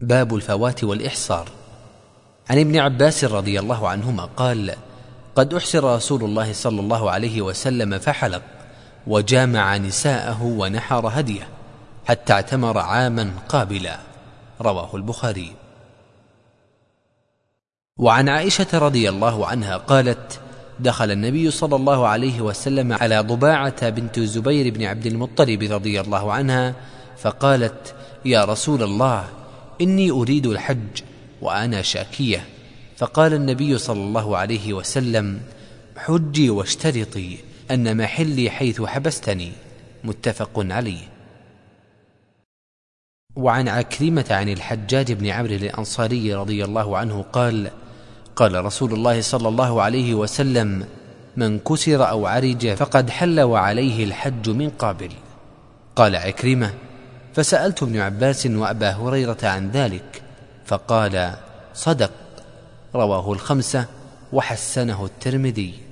باب الفوات والإحصار. عن ابن عباس رضي الله عنهما قال قد أحسر رسول الله صلى الله عليه وسلم فحلق وجامع نساءه ونحر هديه حتى اعتمر عاما قابلا. رواه البخاري. وعن عائشة رضي الله عنها قالت دخل النبي صلى الله عليه وسلم على ضباعة بنت الزبير بن عبد المطلب رضي الله عنها فقالت يا رسول الله إني أريد الحج وأنا شاكية. فقال النبي صلى الله عليه وسلم حجي واشترطي أن محلي حيث حبستني. متفق عليه. وعن عكرمة عن الحجاج بن عمرو الأنصاري رضي الله عنه قال قال رسول الله صلى الله عليه وسلم من كسر أو عرج فقد حل وعليه الحج من قابل. قال عكرمة فسألت ابن عباس وأبا هريرة عن ذلك فقال صدق. رواه الخمسة وحسنه الترمذي.